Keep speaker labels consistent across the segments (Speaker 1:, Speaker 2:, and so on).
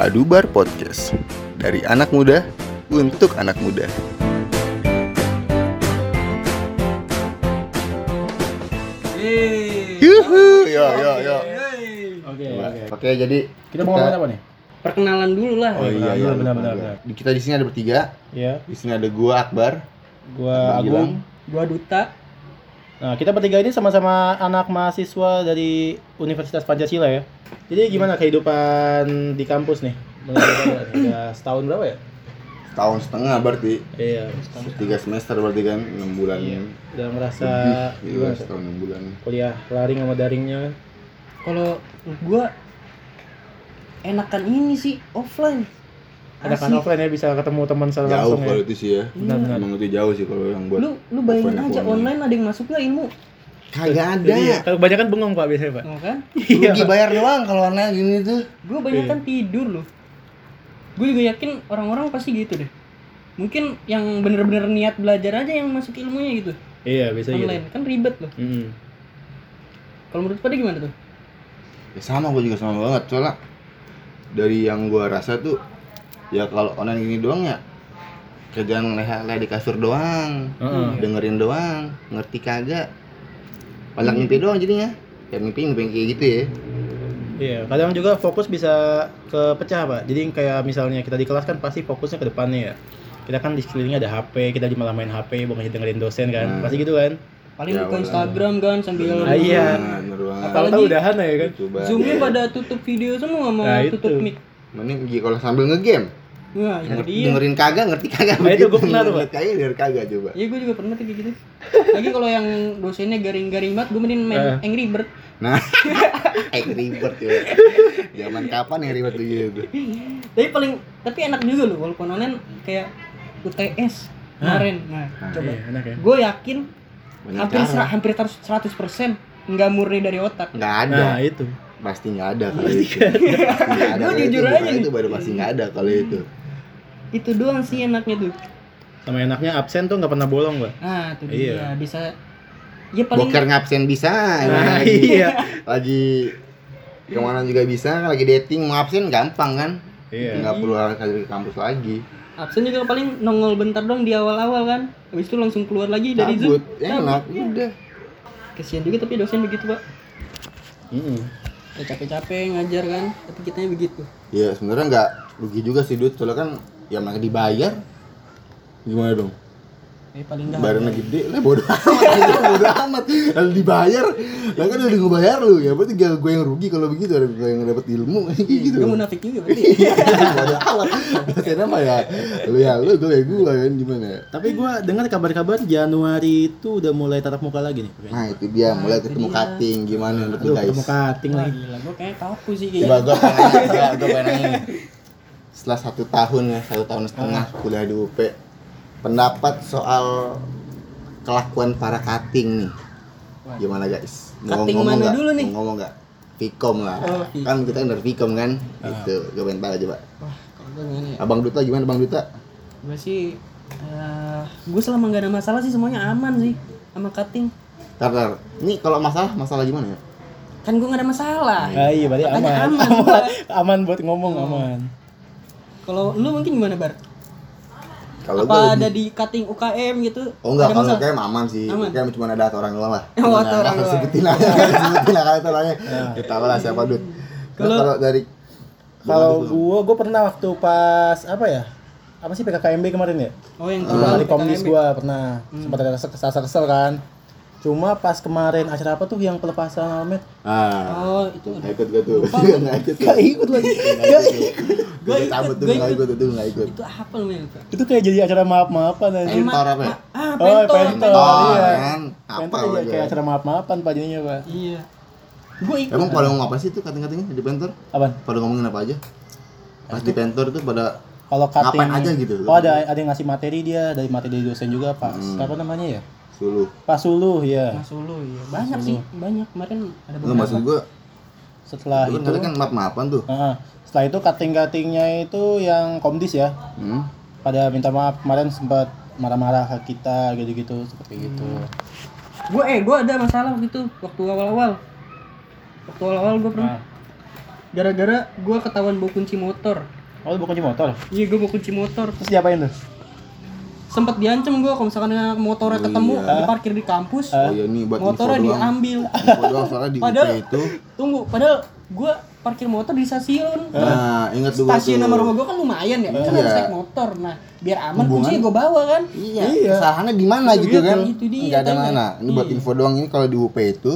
Speaker 1: Adubar Podcast Dari anak muda untuk anak muda Yuhu, yo yo yo
Speaker 2: Oke, oke.
Speaker 1: Oke jadi
Speaker 2: Kita mau ngomongin apa nih?
Speaker 3: Perkenalan dulu lah.
Speaker 1: Oh iya iya
Speaker 2: Benar, benar, benar.
Speaker 1: Di- Kita di sini ada bertiga
Speaker 2: Iya,
Speaker 1: Di sini ada gua Akbar
Speaker 2: gua. Agung.
Speaker 3: Gua duta.
Speaker 2: Nah, kita bertiga ini sama-sama anak mahasiswa dari Universitas Pancasila ya. Jadi gimana kehidupan di kampus nih? Udah setahun berapa ya?
Speaker 1: Tahun setengah berarti
Speaker 2: Iya, setahun.
Speaker 1: Tiga semester berarti kan 6 bulan
Speaker 2: Iya. Udah ngerasa
Speaker 1: Lebih,
Speaker 2: gimana?
Speaker 1: Iya setahun 6 bulan
Speaker 2: Kuliah laring sama daringnya kan?
Speaker 3: Kalau gua enakan ini sih offline.
Speaker 2: Ada kan offline ya bisa ketemu teman secara
Speaker 1: Jauh
Speaker 2: langsung
Speaker 1: kalau
Speaker 2: ya.
Speaker 1: itu sih ya
Speaker 2: Benar-benar.
Speaker 1: Emang itu jauh sih kalau yang buat
Speaker 3: Lu lu bayangin
Speaker 1: offline
Speaker 3: aja
Speaker 1: aku
Speaker 3: online ada yang masuk nggak ilmu?
Speaker 1: Kagak ada
Speaker 2: Iya, kalau kebanyakan bengong Pak biasanya, Pak.
Speaker 3: Mau kan?
Speaker 1: Rugi bayar doang kalau online gini tuh
Speaker 3: Gua banyak kan tidur loh. Gue juga yakin orang-orang pasti gitu deh. Mungkin yang bener-bener niat belajar aja yang masuk ilmunya gitu.
Speaker 2: Iya, bisa gitu.
Speaker 3: Online kan ribet loh.
Speaker 2: Mm-mm.
Speaker 3: Kalau menurut pada gimana tuh?
Speaker 1: Ya sama gue juga sama banget soalnya dari yang gua rasa tuh ya kalau online gini doang ya kerjaan leha-leha di kasur doang
Speaker 2: Heeh.
Speaker 1: dengerin doang ngerti kagak banyak mimpi doang jadinya ya mimpi mimpi kayak gitu ya
Speaker 2: Iya, kadang juga fokus bisa kepecah, Pak. Jadi kayak misalnya kita di kelas kan pasti fokusnya ke depannya ya. Kita kan di sekelilingnya ada HP, kita di malah main HP, bukan dengerin dosen kan.
Speaker 1: Hmm.
Speaker 2: Pasti gitu kan.
Speaker 3: Paling
Speaker 1: Ya,
Speaker 3: buka. Instagram kan sambil
Speaker 2: Ah, iya.
Speaker 3: Apalagi-
Speaker 2: Tahu udahan ya kan.
Speaker 3: Zoomnya pada tutup video semua mau
Speaker 2: Nah, itu.
Speaker 3: tutup mic.
Speaker 1: mending kalau sambil ngegame Denger-
Speaker 3: dia.
Speaker 1: dengerin kagak ngerti kagak
Speaker 2: Nah, itu gua pernah tuh,
Speaker 1: kagak denger kagak coba
Speaker 3: Iya, gue juga pernah tuh kayak gitu. Lagi kalau yang dosennya garing-garing banget, gue mending main
Speaker 2: Eh.
Speaker 3: Angry Bird.
Speaker 1: nah eh ribet ya zaman kapan ya ribet tuh gitu
Speaker 3: Tapi paling, tapi enak juga loh, walaupun online kayak UTS kemarin. Nah,
Speaker 1: Nah,
Speaker 3: coba.
Speaker 2: Iya, enak ya.
Speaker 3: Gue yakin
Speaker 1: banyak
Speaker 3: hampir
Speaker 1: cara
Speaker 3: hampir 100 persen nggak murni dari otak.
Speaker 1: nggak ada
Speaker 2: Nah, itu.
Speaker 1: pasti nggak ada kalau itu pasti nggak ada
Speaker 3: Gua
Speaker 1: kalau
Speaker 3: jujur
Speaker 1: itu,
Speaker 3: aja
Speaker 1: itu baru pasti nggak ada kalau itu
Speaker 3: Itu doang sih enaknya tuh.
Speaker 2: Sama enaknya absen tuh nggak pernah bolong, Pak.
Speaker 3: Nah, itu
Speaker 2: Iya.
Speaker 3: dia bisa. Ya paling
Speaker 1: boker ngabsen bisa
Speaker 2: Nah,
Speaker 1: lagi,
Speaker 2: iya.
Speaker 1: lagi ke mana juga bisa lagi dating mau absen gampang kan
Speaker 2: Iya.
Speaker 1: nggak perlu harus ke kampus lagi
Speaker 3: absen juga paling nongol bentar dong di awal-awal kan. Habis itu langsung keluar lagi dari Zoom.
Speaker 1: cabut enak
Speaker 3: Cabut, ya.
Speaker 1: udah
Speaker 3: Kesian juga tapi dosen begitu, Pak.
Speaker 2: Mm-mm.
Speaker 3: Ya capek-capek ngajar kan, tapi kitanya begitu.
Speaker 1: ya sebenarnya nggak rugi juga sih duit soalnya kan ya mereka dibayar gimana dong?
Speaker 3: Eh paling enggak.
Speaker 1: Gede. Lah bodo amat. Gitu, bodo amat. Lalu dibayar. Lah kan udah gue bayar lu. Ya berarti gue gue yang rugi kalau begitu. Ada gue yang dapat ilmu. Kayak gitu
Speaker 3: Kamu munafik juga berarti.
Speaker 1: bodo amat. Dosennya mah ya? Lu ya lu gue ya gue kan? Gimana ya?
Speaker 2: Tapi gua dengar kabar-kabar Januari itu udah mulai tatap muka lagi nih.
Speaker 1: nah itu dia. Mulai ketemu cutting. Gimana? Menurut lu guys.
Speaker 2: ketemu
Speaker 3: Wah
Speaker 2: lagi.
Speaker 3: gila, gue kayak kaku sih
Speaker 1: coba
Speaker 3: kayaknya.
Speaker 1: gue pengen nanya gue pengen. Setelah satu tahun ya satu tahun setengah kuliah di UP pendapat soal kelakuan para cutting nih gimana guys
Speaker 3: Cutting mana
Speaker 1: nggak?
Speaker 3: dulu nih?
Speaker 1: Mau ngomong nggak Vcom lah
Speaker 3: Oh, Vcom.
Speaker 1: kan kita kan dari Vcom kan itu gue pengen tahu coba
Speaker 3: Wah, ya?
Speaker 1: abang Duta gimana bang Duta
Speaker 3: Gue sih, eh gue selama gak ada masalah sih semuanya aman sih sama cutting.
Speaker 1: Tar, tar. ini kalau masalah masalah gimana ya
Speaker 3: Kan gue gak ada masalah.
Speaker 2: Ah, iya berarti aman.
Speaker 3: aman,
Speaker 2: Aman, buat ngomong aman.
Speaker 3: Kalau lu mungkin gimana bar?
Speaker 1: kalau
Speaker 3: Apa ada di cutting UKM gitu?
Speaker 1: Oh enggak, kalau kayak aman sih.
Speaker 3: Aman.
Speaker 1: Kayak cuma ada orang doang lah.
Speaker 3: Oh, ada orang doang.
Speaker 1: Sebutin aja, sebutin lah kalau orangnya. Kita tahu lah siapa Dut. Kalau dari
Speaker 2: Kalau gua gua pernah waktu pas apa ya? Apa sih PKKMB kemarin ya?
Speaker 3: Oh yang
Speaker 2: Dua
Speaker 3: kemarin
Speaker 2: hari komdis gua pernah sempat ada kesel kesel kan. Cuma pas kemarin acara apa tuh yang pelepasan helmet?
Speaker 1: ah,
Speaker 3: Oh itu
Speaker 1: nggak ikut gue tuh. Nggak ikut.
Speaker 2: Gak ikut lagi.
Speaker 1: Nggak ikut.
Speaker 3: Gua
Speaker 1: Gue
Speaker 3: ikut, gua
Speaker 1: nggak
Speaker 3: ikut.
Speaker 1: ikut tuh nggak ikut.
Speaker 3: itu apa namanya lupa?
Speaker 2: Itu kayak jadi acara maaf-maafan aja.
Speaker 1: Pentor apa ya?
Speaker 3: Ah,
Speaker 2: Oh,
Speaker 3: pentor.
Speaker 2: pentor.
Speaker 1: Oh,
Speaker 2: iya.
Speaker 1: kan. Apa
Speaker 2: Pentor kayak,
Speaker 1: aja.
Speaker 2: kayak acara maaf-maafan pak jadinya pak.
Speaker 3: Iya. Gue ikut.
Speaker 1: Emang pada ngomong apa sih tuh kating-katingnya di pentor?
Speaker 2: Apaan?
Speaker 1: Pada ngomongin apa aja? Pas di pentor tuh pada
Speaker 2: Kalau cutting
Speaker 1: Ngapain aja gitu?
Speaker 2: Oh ada ada yang ngasih materi dia dari materi dosen juga pak.
Speaker 1: Hmm.
Speaker 2: Apa namanya ya?
Speaker 1: Suluh.
Speaker 2: Pak Suluh ya.
Speaker 3: Mas Ulu iya. Banyak sih, banyak. Kemarin ada
Speaker 1: Enggak maksud
Speaker 3: beberapa.
Speaker 1: gue,
Speaker 2: Setelah
Speaker 1: itu
Speaker 2: itu,
Speaker 1: kan kan maaf-maafan tuh.
Speaker 2: Heeh. setelah itu cutting-cuttingnya itu yang komdis ya.
Speaker 1: Hmm.
Speaker 2: Pada minta maaf kemarin sempat marah-marah ke kita gitu-gitu seperti gitu.
Speaker 3: Gue eh gue ada masalah waktu itu waktu awal-awal. Waktu awal-awal gue pernah.
Speaker 2: Nah,
Speaker 3: gara-gara gue ketahuan bawa kunci motor
Speaker 2: Oh, lu bukan kunci motor.
Speaker 3: iya gue bawa kunci motor
Speaker 2: Terus diapain tuh?
Speaker 3: Sempet diancem gue kalau misalkan motornya
Speaker 1: Oh,
Speaker 3: ketemu
Speaker 1: iya.
Speaker 3: diparkir di kampus
Speaker 1: Oh iya nih buat
Speaker 3: motornya
Speaker 1: info doang.
Speaker 3: diambil
Speaker 1: Info doang soalnya di UP
Speaker 3: Padahal-
Speaker 1: itu.
Speaker 3: tunggu padahal gue parkir motor di stasiun
Speaker 1: Nah, ingat dulu
Speaker 3: stasiun sama rumah gue kan lumayan ya kan
Speaker 1: Iya.
Speaker 3: harus naik motor nah biar aman
Speaker 1: Hubungan-
Speaker 3: kuncinya gue bawa kan
Speaker 1: Iya,
Speaker 2: Iya.
Speaker 1: kesalahannya di mana
Speaker 3: Iya,
Speaker 1: gitu kan?
Speaker 3: itu dia,
Speaker 1: Enggak ada mana. Ini buat
Speaker 3: Iya.
Speaker 1: info doang ini kalau di UP itu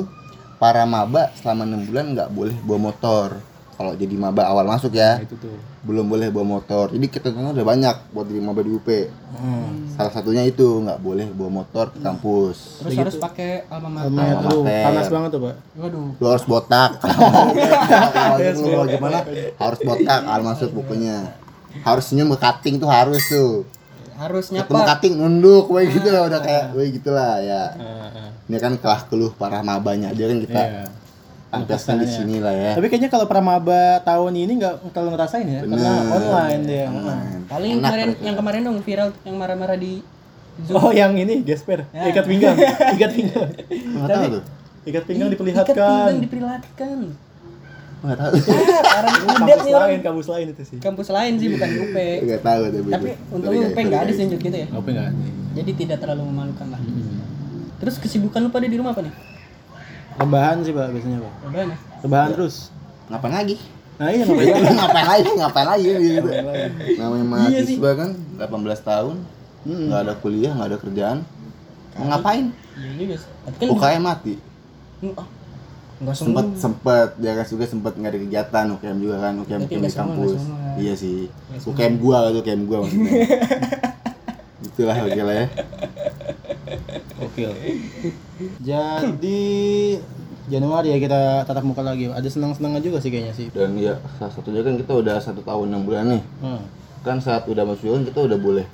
Speaker 1: para maba selama 6 bulan nggak boleh bawa motor. Kalau jadi maba awal masuk ya,
Speaker 2: Itu tuh.
Speaker 1: belum boleh bawa motor. Jadi ketentuannya udah banyak buat jadi maba di UP.
Speaker 2: Hmm.
Speaker 1: Salah satunya itu nggak boleh bawa motor ke kampus.
Speaker 3: terus harus pakai alma
Speaker 2: Alma
Speaker 3: mater
Speaker 2: panas banget tuh, Pak.
Speaker 3: waduh
Speaker 1: Lu harus botak. Kalau lu mau gimana? Harus botak al masuk bukunya. Harus senyum ke cutting tuh harus tuh.
Speaker 3: harus
Speaker 1: Ketemu
Speaker 3: nyapa
Speaker 1: cutting nunduk, weh gitu lah udah kayak, weh gitulah ya.
Speaker 2: Heeh.
Speaker 1: Ini kan kelah keluh para mabanya aja kan kita
Speaker 2: Iya.
Speaker 1: Di sini lah ya.
Speaker 2: Tapi kayaknya kalau pramaba tahun ini nggak terlalu ngerasain ya, karena
Speaker 1: Bener.
Speaker 2: online dia.
Speaker 1: Online.
Speaker 3: paling
Speaker 1: Enak
Speaker 3: kemarin yang kemarin dong viral yang marah-marah di Zoom
Speaker 2: Oh, yang ini gesper,
Speaker 3: Ya.
Speaker 2: ikat pinggang, ikat pinggang.
Speaker 1: Nggak tahu tuh.
Speaker 2: Ikat pinggang
Speaker 3: Ikat
Speaker 2: diperlihatkan.
Speaker 3: pinggang diperlihatkan
Speaker 1: Nggak tahu.
Speaker 3: ah parah
Speaker 2: Kampus
Speaker 3: orang
Speaker 2: lain, kampus lain itu sih.
Speaker 3: kampus lain sih bukan UP
Speaker 1: Nggak tahu tapi.
Speaker 3: tapi untungnya UP
Speaker 1: guys,
Speaker 3: nggak ada sih yang gitu ya
Speaker 2: Apa enggak?
Speaker 3: jadi tidak terlalu memalukan lah terus kesibukan lu pada di rumah apa nih
Speaker 2: Rebahan sih, Pak, biasanya, Pak.
Speaker 3: Rebahan ya
Speaker 2: Rebahan terus.
Speaker 1: Ngapain lagi?
Speaker 2: Nah, iya ngapain?
Speaker 1: ngapain lagi? Ngapain lagi gitu. Namanya
Speaker 3: Iya sih.
Speaker 1: mahasiswa kan 18 tahun,
Speaker 2: Hmm.
Speaker 1: nggak ada kuliah, nggak ada kerjaan. Mau ngapain?
Speaker 3: iya juga tapi kan
Speaker 1: UKM mati.
Speaker 3: oh, nggak semua
Speaker 1: Sempet sempet dia kan juga sempet nggak ada kegiatan UKM juga kan UKM UKM di kampus.
Speaker 3: semua.
Speaker 1: Iya sih. UKM gua itu UKM gua maksudnya. Itulah oke lah ya.
Speaker 2: Oke. Jadi Januari ya kita tatap muka lagi. Ada senang-senangnya juga sih kayaknya sih.
Speaker 1: Dan ya salah satunya kan kita udah satu tahun enam bulan nih.
Speaker 2: Hmm.
Speaker 1: Kan saat udah masuk kan kita udah boleh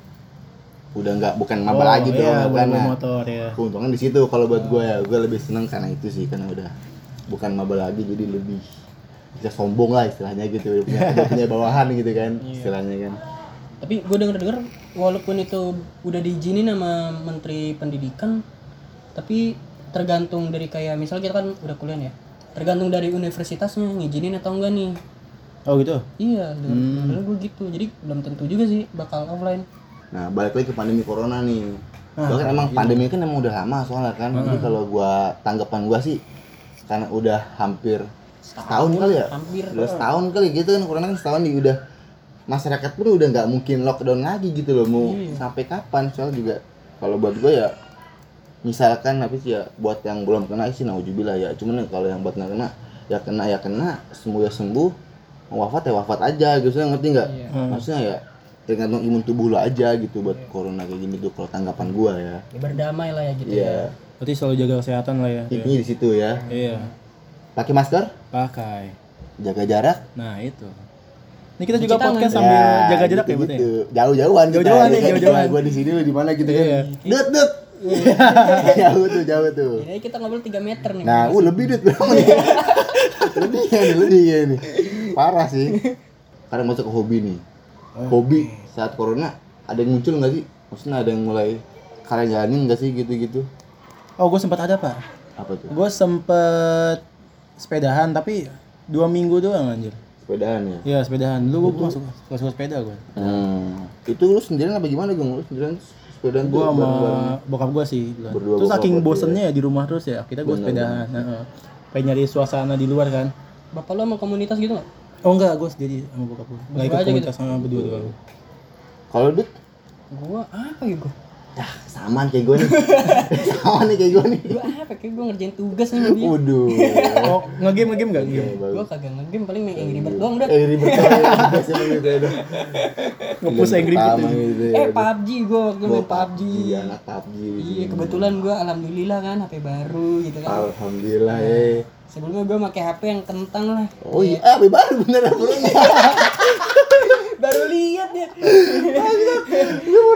Speaker 1: udah nggak bukan maba
Speaker 2: Oh,
Speaker 1: lagi
Speaker 2: iya, boleh
Speaker 1: karena
Speaker 2: motor ya.
Speaker 1: keuntungan di situ kalau buat gue ya gue lebih seneng karena itu sih karena udah bukan maba lagi jadi lebih bisa sombong lah istilahnya gitu udah punya, udah punya bawahan gitu kan
Speaker 3: Iya.
Speaker 1: istilahnya kan
Speaker 3: tapi gue denger denger walaupun itu udah diizinin sama menteri pendidikan tapi tergantung dari kayak misal kita kan udah kuliah ya tergantung dari universitasnya ngizinin atau enggak nih.
Speaker 2: Oh gitu.
Speaker 3: iya denger gue gitu. Jadi belum tentu juga sih bakal offline.
Speaker 1: Nah balik lagi ke pandemi corona nih.
Speaker 2: Ah,
Speaker 1: Soalnya kan emang pandemi kan emang udah lama soalnya kan. Jadi kalau gua tanggapan gua sih karena udah hampir setahun kali ya?
Speaker 3: Hampir.
Speaker 1: Udah setahun kali gitu kan corona kan setahun nih udah masyarakat pun udah nggak mungkin lockdown lagi gitu loh mau
Speaker 3: Iya.
Speaker 1: sampai kapan soalnya juga kalau buat gue ya misalkan tapi ya buat yang belum kena sih naujubillah ya cuman kalau yang buat nggak kena ya kena ya kena sembuh ya sembuh mau wafat ya wafat aja gitu Saya ngerti nggak
Speaker 3: Iya.
Speaker 1: maksudnya ya tergantung imun tubuh lo aja gitu buat corona kayak gini tuh kalau tanggapan gua ya
Speaker 3: ya berdamai lah ya gitu
Speaker 1: iya
Speaker 2: Berarti selalu jaga kesehatan lah ya.
Speaker 1: intinya di situ ya
Speaker 2: Iya.
Speaker 1: pakai masker
Speaker 2: Pakai.
Speaker 1: jaga jarak
Speaker 2: Nah, itu. Ini kita juga
Speaker 3: Cuci tangan.
Speaker 2: podcast sambil jaga jarak ya,
Speaker 1: gitu,
Speaker 2: berarti.
Speaker 1: gitu. jauh-jauhan kita,
Speaker 2: Jauh-jauhan
Speaker 1: ya
Speaker 2: nih,
Speaker 1: kan?
Speaker 2: jauh-jauhan.
Speaker 1: gua di sini lu di mana gitu kan
Speaker 2: Iya.
Speaker 1: dut dut jauh tuh jauh tuh
Speaker 3: jadi kita ngobrol 3 meter nih
Speaker 1: nah uh lebih dut berapa nih lebih ya nih lebih ya nih parah sih sekarang masuk ke hobi nih hobi saat corona ada yang muncul nggak sih maksudnya ada yang mulai kalian jalanin nggak sih gitu-gitu
Speaker 2: Oh, gue sempat ada, Pak.
Speaker 1: apa tuh
Speaker 2: Gue sempet sepedahan tapi dua minggu doang anjir.
Speaker 1: Sepedaan ya
Speaker 2: Iya, sepedahan. Dulu gue masuk suka suka sepeda gue.
Speaker 1: hmm. itu lu sendirian apa gimana gue lu sendirian sepedaan
Speaker 2: Gue sama bokap gue sih.
Speaker 1: Berdua
Speaker 2: Terus saking bosennya ya di rumah terus ya, kita gue
Speaker 1: Bener,
Speaker 2: sepedahan. Heeh. Pengen nyari suasana di luar kan.
Speaker 3: bapak lo sama komunitas gitu nggak
Speaker 2: Oh enggak, gue sendiri sama bokap gue. Gak ikut
Speaker 3: aja gitu?
Speaker 2: komunitas sama berdua doang.
Speaker 1: kalau dut
Speaker 3: gua apa ya gua
Speaker 1: Dah, sama nih kayak gue nih. sama nih kayak gue nih.
Speaker 3: gua apa kayak gua ngerjain tugas nih sama dia
Speaker 1: Waduh.
Speaker 2: Oh, ngegame ngegame enggak?
Speaker 1: Iya,
Speaker 2: Ngegame.
Speaker 1: bagus.
Speaker 3: gua kagak ngegame paling main Angry Bird doang udah
Speaker 1: Eh, ribet banget biasa gitu ya.
Speaker 2: Nge-push Angry Bird
Speaker 1: gitu
Speaker 3: eh PUBG gua waktu main PUBG
Speaker 1: Iya, anak PUBG.
Speaker 3: iya kebetulan gua alhamdulillah kan HP baru gitu kan
Speaker 1: Alhamdulillah eh.
Speaker 3: sebelumnya gua pakai HP yang kentang lah
Speaker 1: Oh iya, eh, apa baru bener bro.
Speaker 3: baru lihat ya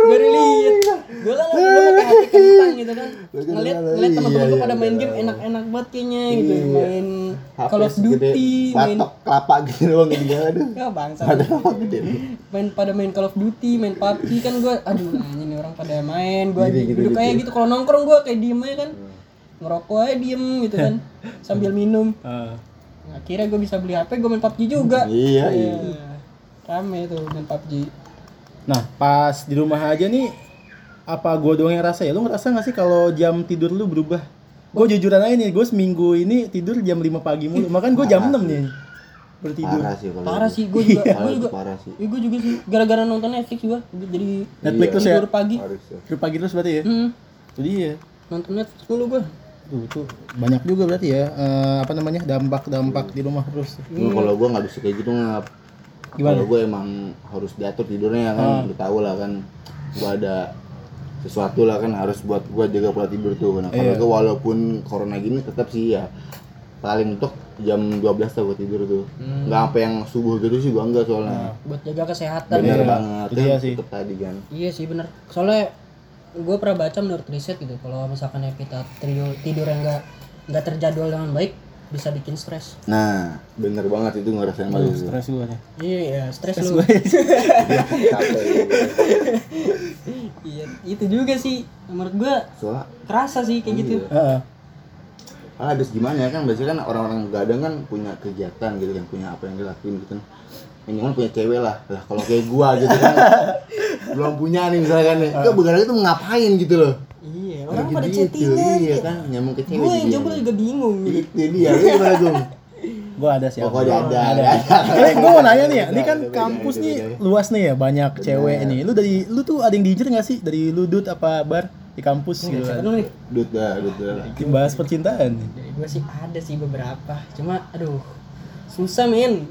Speaker 3: baru lihat gue kan gue pakai hati kentang gitu kan ngeliat ngeliat teman-teman gue
Speaker 1: Iya,
Speaker 3: pada
Speaker 1: iya,
Speaker 3: main
Speaker 1: iya.
Speaker 3: game enak-enak banget kayaknya gitu
Speaker 1: Iya.
Speaker 3: main Call of Duty main
Speaker 1: kelapa gitu doang gitu aduh.
Speaker 3: ya bangsa
Speaker 1: Ada apa gede.
Speaker 3: main pada main Call of Duty main PUBG kan gue aduh anjing nih orang pada main gue
Speaker 1: Gitu, gitu,
Speaker 3: duduk
Speaker 1: gitu.
Speaker 3: kayak gitu kalau nongkrong gue kayak diem aja kan ngerokok aja diem gitu kan sambil minum
Speaker 2: Ah.
Speaker 3: akhirnya gue bisa beli HP gue main PUBG juga
Speaker 1: Iya, iya.
Speaker 3: Rame tuh main PUBG
Speaker 2: Nah, pas di rumah aja nih apa gua doang yang rasa ya? Lu ngerasa gak sih kalau jam tidur lu berubah? Gue jujuran aja nih, gue seminggu ini tidur jam 5 pagi mulu. Makan gue jam 6 nih bertidur.
Speaker 1: Parah sih kalau
Speaker 3: parah
Speaker 1: itu.
Speaker 3: sih gue juga
Speaker 1: Kalau
Speaker 3: gue juga
Speaker 1: parah sih.
Speaker 3: ya gue juga sih gara-gara nonton Netflix juga jadi
Speaker 2: Netflix terus ya?
Speaker 3: tidur pagi
Speaker 1: ya.
Speaker 2: Tidur pagi terus berarti ya?
Speaker 3: hmm,
Speaker 2: Itu dia.
Speaker 3: nonton Netflix mulu gue
Speaker 2: Tuh, tuh banyak juga berarti ya eh, apa namanya dampak-dampak di rumah terus.
Speaker 1: Cuma kalau gua nggak bisa kayak gitu ngap.
Speaker 2: Gimana?
Speaker 1: Kalau gua emang harus diatur tidurnya kan, lu tahu lah kan. Gua ada sesuatu lah kan harus buat gua jaga pola tidur tuh. Nah, kalau
Speaker 2: Iya.
Speaker 1: gua walaupun corona gini tetap sih ya paling untuk jam 12 lah gua tidur tuh. Nggak sampai yang subuh gitu sih gua enggak soalnya.
Speaker 3: buat jaga kesehatan
Speaker 1: Bener
Speaker 2: Iya,
Speaker 1: banget. kan,
Speaker 2: sih.
Speaker 1: tetep tadi kan.
Speaker 3: iya sih bener soalnya gue pernah baca menurut riset gitu kalau misalkan ya kita tidur tidur yang enggak nggak terjadwal dengan baik bisa bikin stres.
Speaker 1: Nah, bener banget itu ngerasain banget itu.
Speaker 2: Stres gue nih.
Speaker 3: iya ya stres lu. iya itu juga sih. Menurut gue
Speaker 1: Soalnya
Speaker 3: kerasa sih kayak gitu.
Speaker 2: Heeh.
Speaker 1: ah, habis gimana ya kan? Biasanya kan orang-orang begadang kan punya kegiatan gitu kan punya apa yang dilakuin gitu kan. Minimal punya cewek lah. Lah kalau kayak gua gitu kan. Belum punya nih misalkan nih. Itu begadang itu ngapain gitu loh?
Speaker 3: iya orang pada
Speaker 1: gitu,
Speaker 3: chattingan
Speaker 1: iya kan nyambung ke cewek
Speaker 3: gue yang jomblo juga bingung
Speaker 1: itu dia lu gimana?
Speaker 2: Gue ada sih.
Speaker 1: pokoknya ada ada,
Speaker 2: Eh, gue mau nanya nih ya, ini kan kampus nih luas nih ya, banyak cewek nih. Lu dari lu tuh ada yang diincer gak sih dari ludut apa bar di kampus gitu
Speaker 3: siapa
Speaker 2: kan?
Speaker 1: dut dah dut dah
Speaker 2: bahas percintaan.
Speaker 3: dari gue sih ada sih beberapa cuma aduh susah men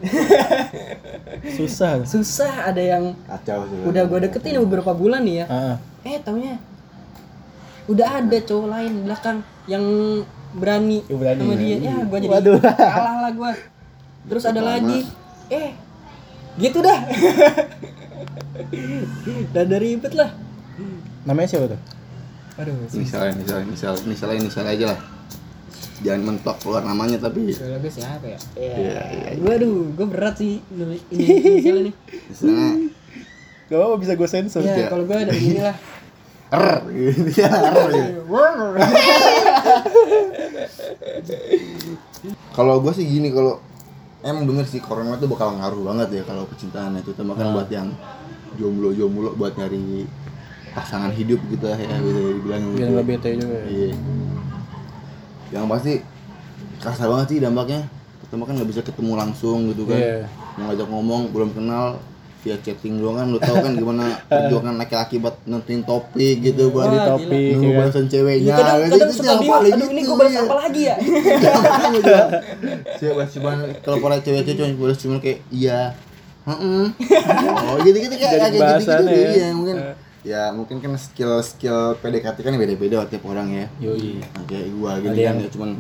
Speaker 2: Susah.
Speaker 3: susah ada yang
Speaker 1: kacau sih
Speaker 3: udah gue deketin beberapa bulan nih ya
Speaker 2: Heeh.
Speaker 3: eh taunya udah ada cowok lain di belakang yang berani,
Speaker 2: Yang berani,
Speaker 3: sama
Speaker 2: ya.
Speaker 3: dia ya gue jadi
Speaker 2: Waduh.
Speaker 3: kalah lah gue terus ada lagi eh gitu dah dan dari ribet lah
Speaker 2: Namanya siapa tuh?
Speaker 3: aduh
Speaker 1: misalnya misalnya misalnya misalnya misalnya aja lah jangan mentok keluar namanya tapi
Speaker 3: gue siapa ya?
Speaker 1: Iya, iya,
Speaker 3: Gue aduh, gue berat sih ini inisialnya nih.
Speaker 1: misalnya
Speaker 2: Gak apa bisa gue sensor.
Speaker 3: Ya, kalau gue ada ini lah.
Speaker 1: Gitu ya gitu. Kalau gue sih gini kalau emang bener sih corona tuh bakal ngaruh banget ya kalau percintaan itu terutama kan buat yang jomblo-jomblo buat nyari pasangan hidup gitu ya bisa dibilang
Speaker 2: Biar
Speaker 1: gitu.
Speaker 2: nggak bete juga. ya.
Speaker 1: Iya. Yang pasti kerasa banget sih dampaknya. Pertama kan nggak bisa ketemu langsung gitu kan. Mau ngajak ngomong belum kenal via chatting doang kan lu tau kan gimana perjuangan laki-laki buat nentuin topik gitu buat
Speaker 2: Di topik
Speaker 1: nunggu
Speaker 2: ya
Speaker 1: balasan
Speaker 3: Ya,
Speaker 1: ceweknya
Speaker 3: kadang,
Speaker 1: gitu.
Speaker 3: kadang
Speaker 1: Itu
Speaker 3: suka bingung, aduh ini
Speaker 1: gitu,
Speaker 3: gue balas
Speaker 1: iya.
Speaker 3: apa lagi ya?
Speaker 1: Siapa cuma kalau para cewek-cewek cuma balas cuma kayak iya. Heeh. Oh gitu-gitu kayak
Speaker 2: Jadi
Speaker 1: kayak gitu-gitu
Speaker 2: bahasannya ya.
Speaker 1: iya mungkin ya mungkin kan skill-skill PDKT kan beda-beda tiap orang ya.
Speaker 2: Yoi.
Speaker 1: Nah, kayak gua gini kan ya cuman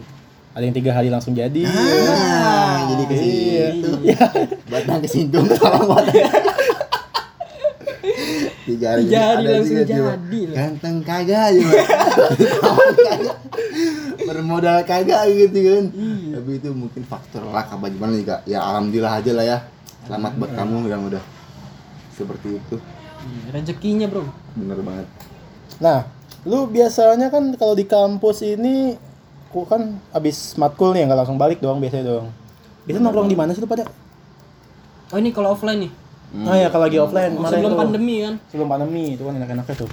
Speaker 2: Ada yang tiga hari langsung jadi.
Speaker 1: Ah, jadi ke situ. Batang kesinggung tolong batang. Tiga hari
Speaker 3: Tiga hari
Speaker 1: ada
Speaker 3: langsung
Speaker 1: juga,
Speaker 3: jadi loh.
Speaker 1: Ganteng kagak. Kagak. Bermodal kagak gitu kan. Tapi itu mungkin faktor luck apa gimana juga. Ya alhamdulillah aja lah ya. Selamat buat kamu yang udah seperti itu.
Speaker 3: Iya, Rezekinya bro.
Speaker 1: Bener banget.
Speaker 2: Nah, lu biasanya kan kalau di kampus ini ku kan abis matkul nih nggak langsung balik doang biasanya doang. Biasanya nongkrong di mana sih lu pada?
Speaker 3: Oh ini kalau offline nih,
Speaker 1: Hmm.
Speaker 2: Oh ya kalau lagi offline kemarin
Speaker 3: sebelum
Speaker 2: tuh.
Speaker 3: pandemi kan.
Speaker 2: Sebelum pandemi itu kan enak-enaknya tuh.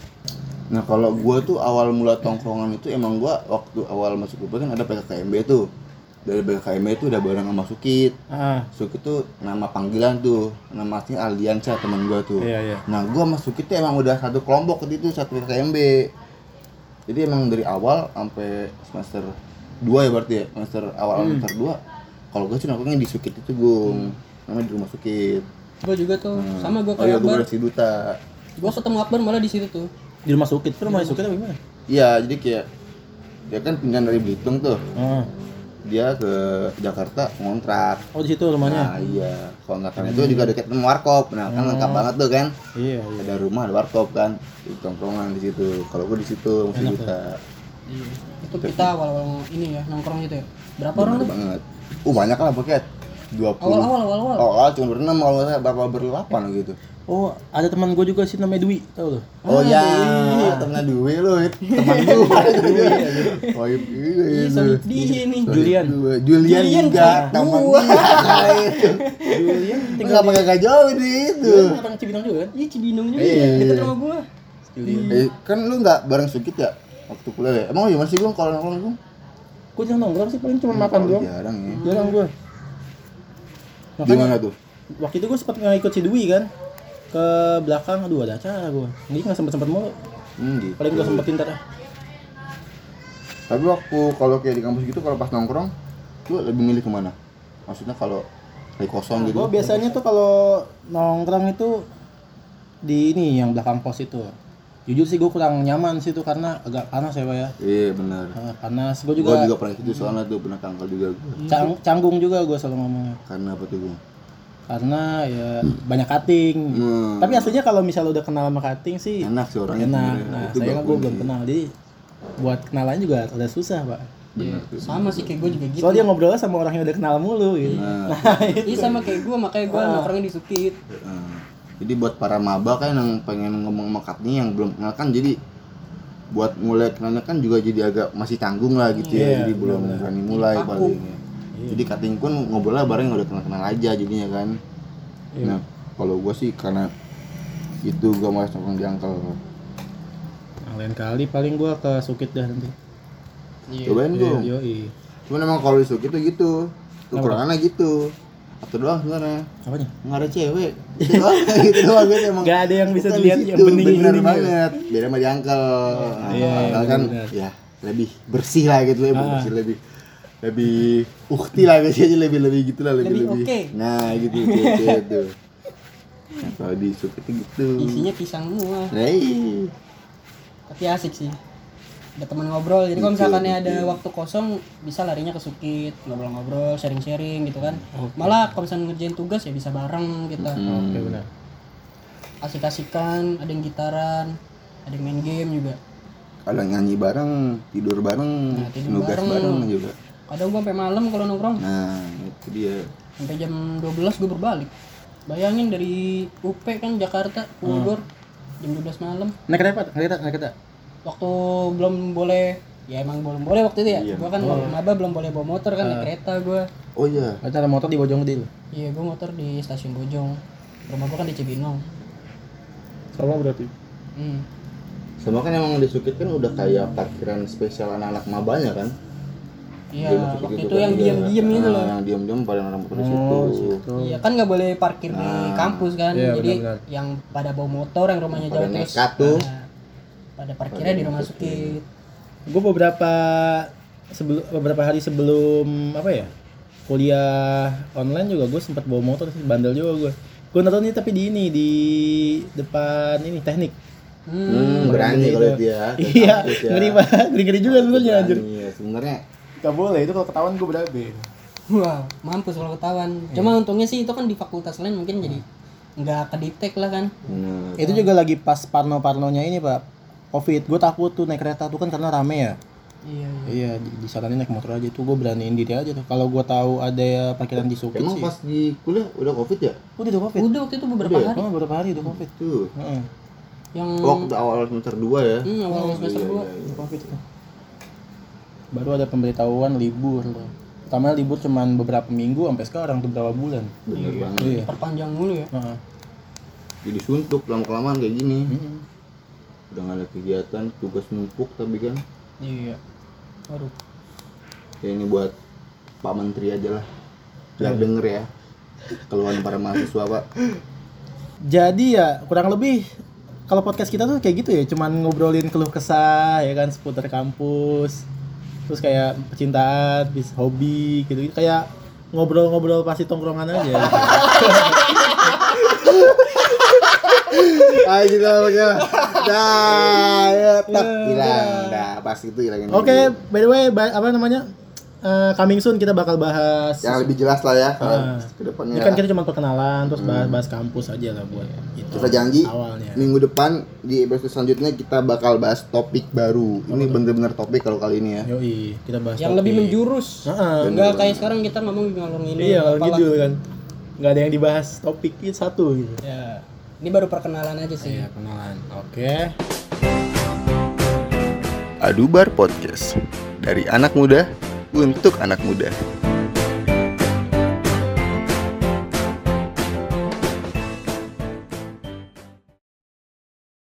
Speaker 1: Nah kalau gua tuh awal mula tongkrongan itu emang gua waktu awal masuk UP kan ada PKKMB tuh dari PKKMB itu udah bareng sama Sukit
Speaker 2: Ah,
Speaker 1: Sukit tuh nama panggilan tuh nama aslinya Aldiansyah teman gua tuh
Speaker 2: iya iya.
Speaker 1: nah gua sama Sukit tuh emang udah satu kelompok di itu satu PKKMB jadi emang dari awal sampai semester 2 ya berarti ya semester awal
Speaker 2: Hmm.
Speaker 1: semester 2 kalau gua sih nongkrongnya di Sukit itu gung namanya di rumah Sukit
Speaker 3: Gue juga tuh,
Speaker 1: Hmm.
Speaker 3: sama gue
Speaker 1: oh iya
Speaker 3: kayak
Speaker 1: gua
Speaker 3: Akbar.
Speaker 1: berarti duta
Speaker 3: Gue ketemu Akbar malah di situ tuh.
Speaker 2: Di rumah Sukit, lu rumah Sukit apa gimana?
Speaker 1: iya jadi kayak dia kan pindah dari Belitung tuh
Speaker 2: Ah.
Speaker 1: dia ke Jakarta ngontrak
Speaker 2: Oh di situ rumahnya.
Speaker 1: nah iya kontrakan itu juga dekat sama warkop nah kan lengkap banget tuh kan
Speaker 2: Iya iya.
Speaker 1: ada rumah ada warkop kan di tongkrongan di situ kalau gua di situ masih bisa
Speaker 3: Iya. Itu kita awal-awal ini ya nongkrong gitu ya. Berapa orang
Speaker 1: Bener
Speaker 3: tuh?
Speaker 1: banget uh banyak lah buket 20
Speaker 3: Awal-awal awal-awal.
Speaker 1: Oh, awal cuma berenam kalau nggak salah bapak berdelapan gitu.
Speaker 2: Oh, ada teman gue juga sih namanya Dwi, tau lo?
Speaker 1: Oh ya, temen Dwi lo, teman gue. Oh iya, iya,
Speaker 3: Ih,
Speaker 1: itu.
Speaker 3: Solid dia nih.
Speaker 2: Julian.
Speaker 1: Julian
Speaker 3: Julian
Speaker 1: juga, teman
Speaker 3: Gua.
Speaker 1: dia.
Speaker 2: Julian
Speaker 1: Tinggal pakai gak jauh di itu.
Speaker 2: Orang Cibinong juga kan?
Speaker 3: Iya Cibinong juga
Speaker 1: Iya.
Speaker 3: ya, dekat rumah gua.
Speaker 2: Julian.
Speaker 1: Eh, kan lu nggak bareng Sukit ya waktu kuliah ya? Emang gimana sih gue kalau nongkrong gue?
Speaker 2: Gue jarang nongkrong sih, paling cuma makan doang.
Speaker 1: Jarang ya.
Speaker 2: Jarang gue.
Speaker 1: Gimana tuh?
Speaker 2: waktu itu gue sempat ngikut si Dwi kan ke belakang aduh ada acara gue ini nggak sempet sempet mulu
Speaker 1: Hmm, gitu.
Speaker 2: paling gue sempetin ntar ah.
Speaker 1: Tapi waktu kalau kayak di kampus gitu kalau pas nongkrong, lu lebih milih ke mana? Maksudnya kalau lagi kosong gitu?
Speaker 2: gue biasanya tuh kalau nongkrong itu di ini yang belakang pos itu jujur sih gue kurang nyaman sih tuh karena agak panas ya pak ya
Speaker 1: Iya benar.
Speaker 2: Ah, panas gue
Speaker 1: Gue
Speaker 2: juga,
Speaker 1: juga pernah gitu soalnya tuh pernah kanker juga gua.
Speaker 2: cang- canggung juga gue selalu ngomongnya
Speaker 1: Karena apa tuh gue?
Speaker 2: karena ya banyak cutting
Speaker 1: Hmm.
Speaker 2: tapi aslinya kalau misalnya udah kenal sama cutting sih
Speaker 1: Enak sih orangnya.
Speaker 2: enak nah
Speaker 1: Itu
Speaker 2: saya kan gue belum kenal jadi buat kenalan juga udah susah pak
Speaker 1: Benar tuh.
Speaker 3: Sama sih kayak gua juga gitu.
Speaker 2: soalnya dia ngobrolnya sama orang yang udah kenal mulu gitu
Speaker 1: Nah,
Speaker 3: Iya sama kayak gua, makanya gua nongkrongnya di Sukit.
Speaker 1: Nah, jadi buat para maba kan yang pengen ngomong sama Katni yang belum kenal kan jadi buat mulai kenalnya kan juga jadi agak masih tanggung lah gitu ya
Speaker 2: Iya,
Speaker 1: jadi belum berani mulai
Speaker 3: Kaku.
Speaker 1: paling ya. jadi Katni pun ngobrolnya bareng yang udah kenal kenal aja jadinya kan
Speaker 2: Iya.
Speaker 1: nah kalau gua sih karena itu gua malas nongkrong di angkel
Speaker 2: Yang lain kali paling gua ke Sukit dah nanti.
Speaker 3: Iya.
Speaker 1: cobain
Speaker 2: Iya,
Speaker 1: tuh
Speaker 2: yoi.
Speaker 1: cuman emang kalau di Sukit tuh gitu kekurangannya gitu atau doang sebenarnya
Speaker 2: Apanya?
Speaker 1: nggak ada cewek gitu doang gitu doang gitu emang
Speaker 2: Gak ada yang bisa dilihat
Speaker 1: di
Speaker 2: yang bening
Speaker 1: bener
Speaker 2: bening
Speaker 1: banget beda sama di angkel Nah,
Speaker 2: Iya,
Speaker 1: Angkel kan
Speaker 2: bener.
Speaker 1: ya lebih bersih lah gitu ya
Speaker 2: Ah.
Speaker 1: bersih lebih lebih ukti lah gitu aja lebih lebih gitu lah lebih
Speaker 3: Lebih
Speaker 1: lebih
Speaker 3: oke.
Speaker 1: nah gitu gitu tuh nah, kalau di sup itu gitu
Speaker 3: Isinya pisang semua.
Speaker 1: nah iya.
Speaker 3: Tapi asik sih. Ada teman ngobrol. Jadi kalau misalkan ada waktu kosong bisa larinya ke Sukit, ngobrol-ngobrol, sharing-sharing gitu kan. Malah kalau misalnya ngerjain tugas ya bisa bareng kita.
Speaker 1: Hmm.
Speaker 2: Oke benar.
Speaker 3: Asik-asikan, ada yang gitaran, ada yang main game juga.
Speaker 1: kalau nyanyi bareng tidur bareng
Speaker 3: Nah, tidur
Speaker 1: nugas
Speaker 3: bareng.
Speaker 1: bareng juga
Speaker 3: Kadang gua sampai malam kalau nongkrong.
Speaker 1: nah itu dia
Speaker 3: sampai jam 12 gue berbalik bayangin dari UP kan Jakarta Bogor jam 12 malam
Speaker 2: Naik kereta, naik kereta, naik kereta.
Speaker 3: Waktu belum boleh ya emang belum boleh waktu itu ya.
Speaker 1: Iya.
Speaker 3: gua kan maba belum boleh bawa motor kan naik kereta gua.
Speaker 1: Oh iya.
Speaker 2: Ada motor di Bojonggede lu.
Speaker 3: iya gua motor di stasiun Bojong. Rumah gua kan di Cibinong.
Speaker 2: Sama berarti.
Speaker 3: hmm.
Speaker 1: sama kan emang di Sukit kan udah kayak parkiran spesial anak-anak mabanya kan?
Speaker 3: Iya waktu itu
Speaker 1: kan,
Speaker 3: yang diam-diam itu
Speaker 1: Nah,
Speaker 3: loh
Speaker 1: yang diam-diam pada orang motor di
Speaker 2: Oh,
Speaker 1: situ.
Speaker 2: situ.
Speaker 3: iya kan nggak boleh parkir di kampus kan.
Speaker 2: Iya,
Speaker 3: jadi
Speaker 2: benar-benar.
Speaker 3: yang pada bawa motor yang rumahnya jauh terus
Speaker 1: nekat tuh.
Speaker 3: nah, pada parkirnya di rumah Sukit
Speaker 2: Gue beberapa sebelum beberapa hari sebelum apa ya kuliah online juga gue sempat bawa motor sih bandel juga gue. Gue nonton nih tapi di ini di depan ini teknik.
Speaker 3: hmm.
Speaker 1: Hmm, berani kalau itu ya.
Speaker 2: Iya,
Speaker 1: ya.
Speaker 2: ngeri banget, ngeri ngeri juga sebenarnya anjir.
Speaker 1: Berani ya. Sebenarnya
Speaker 2: Gak boleh itu kalau ketahuan gue berabe.
Speaker 3: Wah, mampus kalau ketahuan. Cuma untungnya sih itu kan di fakultas lain mungkin jadi nggak kedetek lah kan.
Speaker 1: benar.
Speaker 2: Itu juga lagi pas parno-parnonya ini pak covid. Gue takut tuh naik kereta tuh kan karena rame ya.
Speaker 3: Iya. iya.
Speaker 2: Iya, di- disaranin naik motor aja tuh gue beraniin diri aja tuh. Kalau gue tahu ada ya parkiran di Sukit
Speaker 1: Emang
Speaker 2: sih.
Speaker 1: pas di kuliah udah covid ya?
Speaker 2: Udah udah covid.
Speaker 3: Udah waktu itu beberapa
Speaker 1: Udah ya?
Speaker 3: hari
Speaker 2: Oh, beberapa hari udah covid.
Speaker 1: Tuh.
Speaker 2: Heeh.
Speaker 3: yang
Speaker 1: Waktu awal semester 2 ya.
Speaker 3: hmm, awal semester
Speaker 1: Iya,
Speaker 3: 2.
Speaker 1: iya, iya.
Speaker 2: Udah covid tuh. Baru ada pemberitahuan libur loh. Pertama libur cuman beberapa minggu sampai sekarang tuh berapa bulan.
Speaker 1: Bener banget.
Speaker 2: Iya.
Speaker 3: Perpanjang mulu ya.
Speaker 2: Heeh.
Speaker 1: Jadi suntuk lama kelamaan kayak gini.
Speaker 2: Mm-mm.
Speaker 1: Udah gak ada kegiatan, tugas numpuk tapi kan.
Speaker 3: Iya. Waduh.
Speaker 1: Ya ini buat Pak Menteri aja lah. Biar denger ya. Keluhan para mahasiswa pak.
Speaker 2: Jadi ya kurang lebih kalau podcast kita tuh kayak gitu ya, cuman ngobrolin keluh kesah ya kan seputar kampus. Terus kayak percintaan, bis hobi gitu. Kayak ngobrol-ngobrol pasti tongkrongan aja.
Speaker 1: Gitu aja. Dah, ya, tak hilang. Dah, pas itu hilangin.
Speaker 2: Oke, by the way, ba- apa namanya? eh, coming soon kita bakal bahas
Speaker 1: Yang lebih jelas lah ya kalau
Speaker 2: Ah.
Speaker 1: ke depannya.
Speaker 2: Ini kan kita cuma perkenalan terus bahas-bahas kampus aja lah buat itu.
Speaker 1: Kita janji
Speaker 2: awalnya.
Speaker 1: minggu depan di episode selanjutnya kita bakal bahas topik baru. Ini bener-bener topik kalau kali ini ya.
Speaker 2: Yoi, kita bahas
Speaker 3: yang lebih
Speaker 2: topik.
Speaker 3: menjurus
Speaker 2: Heeh.
Speaker 3: enggak kayak sekarang kita ngomong ngalor ngidul
Speaker 2: Iya,
Speaker 3: apalah.
Speaker 2: gitu kan. Nggak ada yang dibahas topik itu satu gitu.
Speaker 3: ya ini baru perkenalan aja sih
Speaker 2: Iya, kenalan. Oke.
Speaker 1: Adubar Podcast. Dari anak muda untuk anak muda.